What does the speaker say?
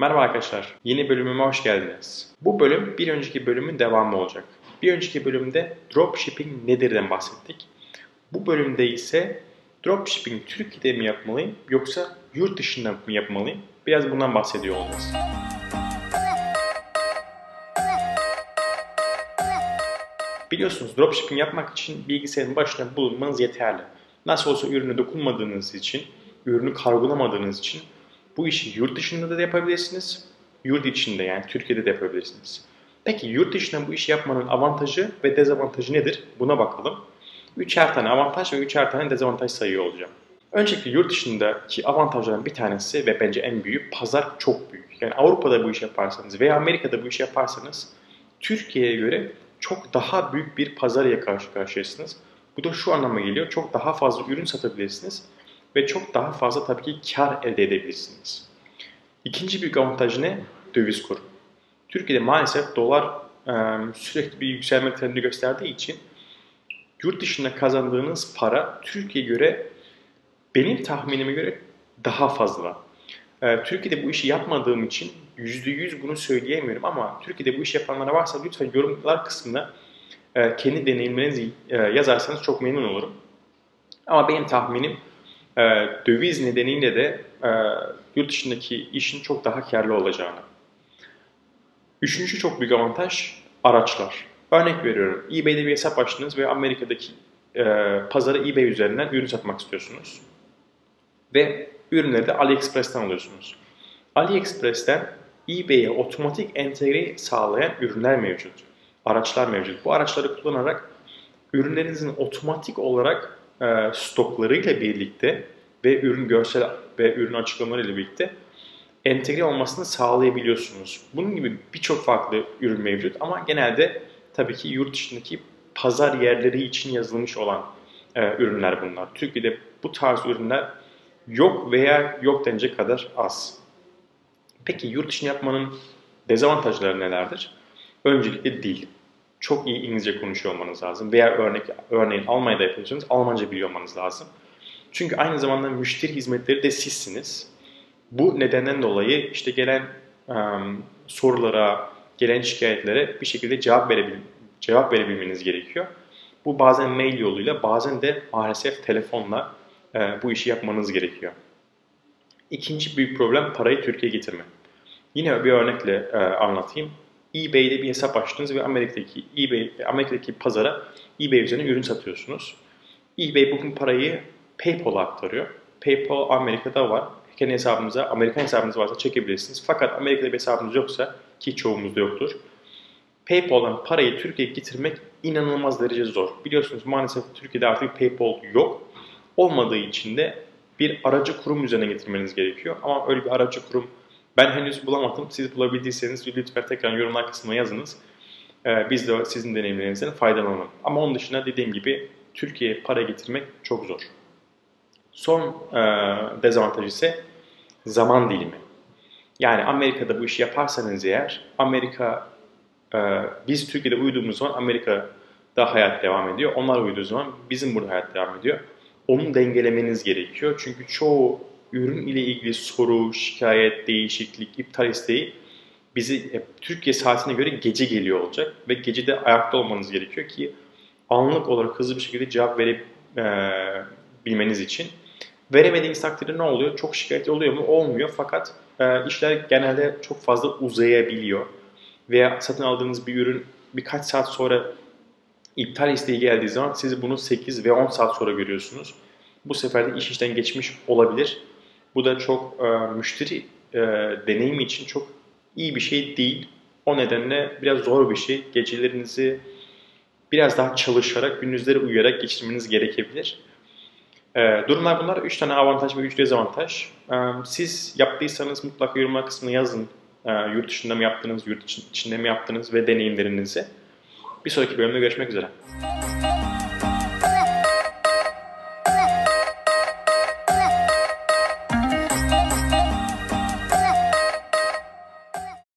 Merhaba arkadaşlar, yeni bölümüme hoş geldiniz. Bu bölüm bir önceki bölümün devamı olacak. Bir önceki bölümde dropshipping nedirden bahsettik. Bu bölümde ise dropshipping Türkiye'de mi yapmalıyım yoksa yurt dışında mı yapmalıyım? Biraz bundan bahsediyor olacağız. Biliyorsunuz dropshipping yapmak için bilgisayarın başına bulunmanız yeterli. Nasıl olsa ürüne dokunmadığınız için, ürünü kargolamadığınız için bu işi yurt dışında da yapabilirsiniz, yurt içinde yani Türkiye'de de yapabilirsiniz. Peki yurt dışından bu işi yapmanın avantajı ve dezavantajı nedir? Buna bakalım. Üçer tane avantaj ve üçer tane dezavantaj sayıyor olacağım. Öncelikle yurt dışındaki avantajların bir tanesi ve bence en büyük pazar çok büyük. Yani Avrupa'da bu işi yaparsanız veya Amerika'da bu işi yaparsanız Türkiye'ye göre çok daha büyük bir pazar ile karşı karşıyasınız. Bu da şu anlama geliyor. Çok daha fazla ürün satabilirsiniz ve çok daha fazla tabii ki kar elde edebilirsiniz. İkinci büyük avantaj ne? Döviz kuru. Türkiye'de maalesef dolar sürekli bir yükselme trendi gösterdiği için yurt dışında kazandığınız para Türkiye'ye göre benim tahminime göre daha fazla. Türkiye'de bu işi yapmadığım için %100 bunu söyleyemiyorum ama Türkiye'de bu işi yapanlara varsa lütfen yorumlar kısmında e, kendi deneyimlerinizi yazarsanız çok memnun olurum. Ama benim tahminim döviz nedeniyle de yurt dışındaki işin çok daha karlı olacağını. Üçüncü çok büyük avantaj araçlar. Örnek veriyorum. eBay'de bir hesap açtınız ve Amerika'daki e, pazara eBay üzerinden ürün satmak istiyorsunuz. Ve ürünleri de AliExpress'ten alıyorsunuz. AliExpress'ten eBay'e otomatik entegre sağlayan ürünler mevcut. Araçlar mevcut. Bu araçları kullanarak ürünlerinizin otomatik olarak e, stoklarıyla birlikte ve ürün görsel ve ürün açıklamalarıyla birlikte entegre olmasını sağlayabiliyorsunuz. Bunun gibi birçok farklı ürün mevcut ama genelde tabii ki yurt dışındaki pazar yerleri için yazılmış olan e, ürünler bunlar. Türkiye'de bu tarz ürünler yok veya yok denecek kadar az. Peki yurt dışını yapmanın dezavantajları nelerdir? Öncelikle dil. Çok iyi İngilizce konuşuyor olmanız lazım. Veya örnek, örneğin Almanya'da yapıyorsanız Almanca biliyor olmanız lazım. Çünkü aynı zamanda müşteri hizmetleri de sizsiniz. Bu nedenden dolayı işte gelen um, sorulara, gelen şikayetlere bir şekilde cevap, verebil cevap verebilmeniz gerekiyor. Bu bazen mail yoluyla, bazen de maalesef telefonla e, bu işi yapmanız gerekiyor. İkinci büyük problem parayı Türkiye'ye getirme. Yine bir örnekle e, anlatayım. eBay'de bir hesap açtınız ve Amerika'daki eBay Amerika'daki pazara eBay üzerinden ürün satıyorsunuz. eBay bugün parayı PayPal'a aktarıyor. PayPal Amerika'da var kendi hesabınıza, Amerikan hesabınız varsa çekebilirsiniz. Fakat Amerika'da bir hesabınız yoksa ki çoğumuzda yoktur. PayPal'dan parayı Türkiye'ye getirmek inanılmaz derece zor. Biliyorsunuz maalesef Türkiye'de artık PayPal yok. Olmadığı için de bir aracı kurum üzerine getirmeniz gerekiyor. Ama öyle bir aracı kurum ben henüz bulamadım. Siz bulabildiyseniz lütfen tekrar yorumlar kısmına yazınız. Ee, biz de sizin deneyimlerinizden faydalanalım. Ama onun dışında dediğim gibi Türkiye'ye para getirmek çok zor. Son e, dezavantaj ise zaman dilimi. Yani Amerika'da bu işi yaparsanız eğer Amerika e, biz Türkiye'de uyuduğumuz zaman Amerika'da hayat devam ediyor. Onlar uyuduğu zaman bizim burada hayat devam ediyor. Onu dengelemeniz gerekiyor. Çünkü çoğu ürün ile ilgili soru, şikayet, değişiklik, iptal isteği bizi e, Türkiye saatine göre gece geliyor olacak ve gece de ayakta olmanız gerekiyor ki anlık olarak hızlı bir şekilde cevap verebilmeniz e, için. Veremediğiniz takdirde ne oluyor? Çok şikayet oluyor mu? Olmuyor. Fakat e, işler genelde çok fazla uzayabiliyor. Veya satın aldığınız bir ürün birkaç saat sonra iptal isteği geldiği zaman siz bunu 8 ve 10 saat sonra görüyorsunuz. Bu sefer de iş işten geçmiş olabilir. Bu da çok e, müşteri e, deneyimi için çok iyi bir şey değil. O nedenle biraz zor bir şey. Gecelerinizi biraz daha çalışarak, gündüzleri uyuyarak geçirmeniz gerekebilir. E, durumlar bunlar. 3 tane avantaj ve 3 dezavantaj. E, siz yaptıysanız mutlaka yorumlar kısmına yazın. E, yurt dışında mı yaptınız, yurt içinde mi yaptınız ve deneyimlerinizi. Bir sonraki bölümde görüşmek üzere.